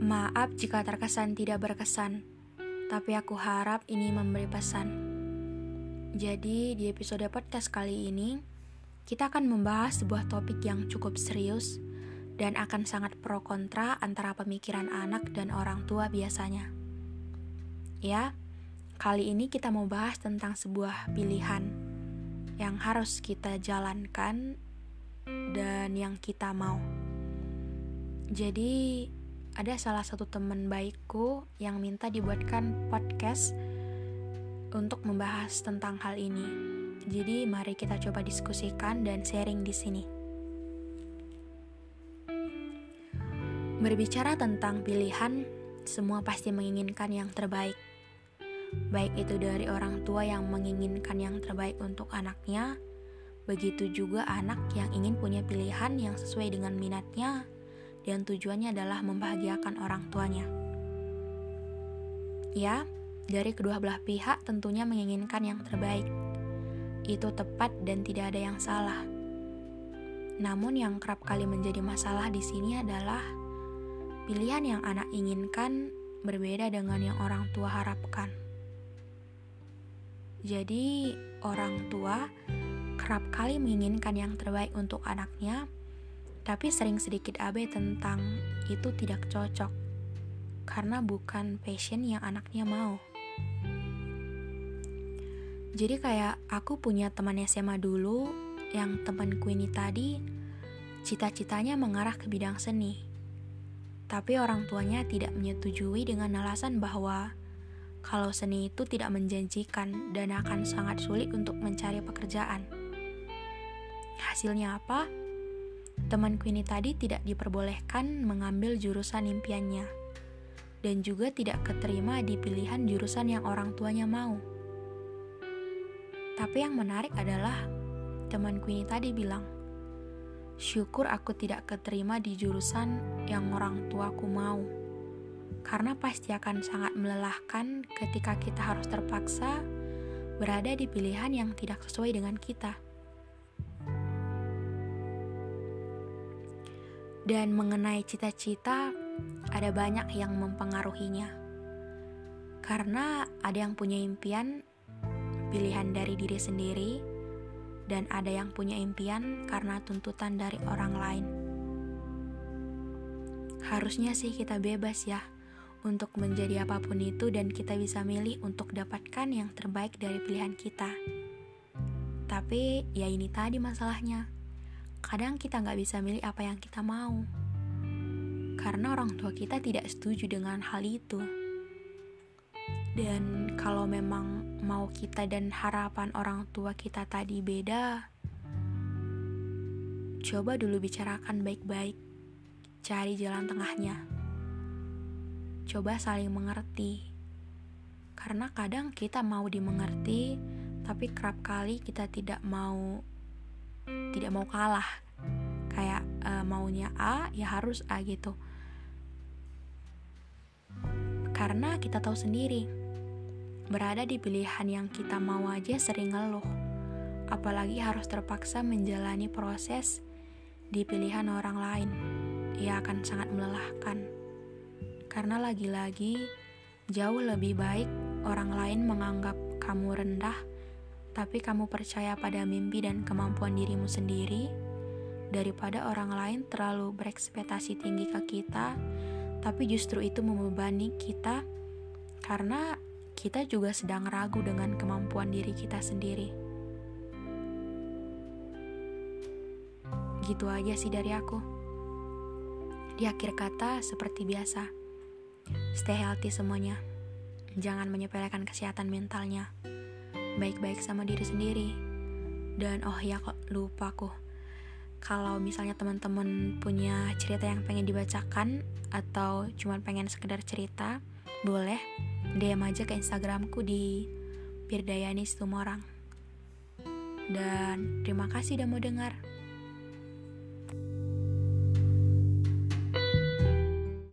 Maaf jika terkesan tidak berkesan, tapi aku harap ini memberi pesan. Jadi, di episode podcast kali ini, kita akan membahas sebuah topik yang cukup serius dan akan sangat pro kontra antara pemikiran anak dan orang tua biasanya. Ya, kali ini kita mau bahas tentang sebuah pilihan yang harus kita jalankan dan yang kita mau. Jadi, ada salah satu teman baikku yang minta dibuatkan podcast untuk membahas tentang hal ini. Jadi mari kita coba diskusikan dan sharing di sini. Berbicara tentang pilihan, semua pasti menginginkan yang terbaik. Baik itu dari orang tua yang menginginkan yang terbaik untuk anaknya, begitu juga anak yang ingin punya pilihan yang sesuai dengan minatnya dan tujuannya adalah membahagiakan orang tuanya. Ya, dari kedua belah pihak tentunya menginginkan yang terbaik. Itu tepat dan tidak ada yang salah. Namun yang kerap kali menjadi masalah di sini adalah pilihan yang anak inginkan berbeda dengan yang orang tua harapkan. Jadi, orang tua kerap kali menginginkan yang terbaik untuk anaknya, tapi sering sedikit abe tentang itu tidak cocok karena bukan passion yang anaknya mau. Jadi kayak aku punya teman SMA dulu yang temanku ini tadi cita-citanya mengarah ke bidang seni. Tapi orang tuanya tidak menyetujui dengan alasan bahwa kalau seni itu tidak menjanjikan dan akan sangat sulit untuk mencari pekerjaan. Hasilnya apa? Temanku ini tadi tidak diperbolehkan mengambil jurusan impiannya dan juga tidak keterima di pilihan jurusan yang orang tuanya mau. Tapi yang menarik adalah temanku ini tadi bilang, "Syukur aku tidak keterima di jurusan yang orang tuaku mau." Karena pasti akan sangat melelahkan ketika kita harus terpaksa berada di pilihan yang tidak sesuai dengan kita. Dan mengenai cita-cita, ada banyak yang mempengaruhinya. Karena ada yang punya impian, pilihan dari diri sendiri, dan ada yang punya impian karena tuntutan dari orang lain. Harusnya sih kita bebas ya untuk menjadi apa pun itu dan kita bisa milih untuk dapatkan yang terbaik dari pilihan kita. Tapi ya ini tadi masalahnya kadang kita nggak bisa milih apa yang kita mau. Karena orang tua kita tidak setuju dengan hal itu. Dan kalau memang mau kita dan harapan orang tua kita tadi beda, coba dulu bicarakan baik-baik. Cari jalan tengahnya. Coba saling mengerti. Karena kadang kita mau dimengerti, tapi kerap kali kita tidak mau tidak mau kalah. Kayak uh, maunya A ya harus A gitu. Karena kita tahu sendiri berada di pilihan yang kita mau aja sering ngeluh. Apalagi harus terpaksa menjalani proses di pilihan orang lain. Ia akan sangat melelahkan. Karena lagi-lagi jauh lebih baik orang lain menganggap kamu rendah tapi kamu percaya pada mimpi dan kemampuan dirimu sendiri daripada orang lain terlalu berekspektasi tinggi ke kita, tapi justru itu membebani kita karena kita juga sedang ragu dengan kemampuan diri kita sendiri. Gitu aja sih dari aku. Di akhir kata, seperti biasa, stay healthy semuanya. Jangan menyepelekan kesehatan mentalnya baik-baik sama diri sendiri. Dan oh ya kok lupa aku. Kalau misalnya teman-teman punya cerita yang pengen dibacakan atau cuma pengen sekedar cerita, boleh DM aja ke Instagramku di Pirdayani Situmorang. Dan terima kasih udah mau dengar.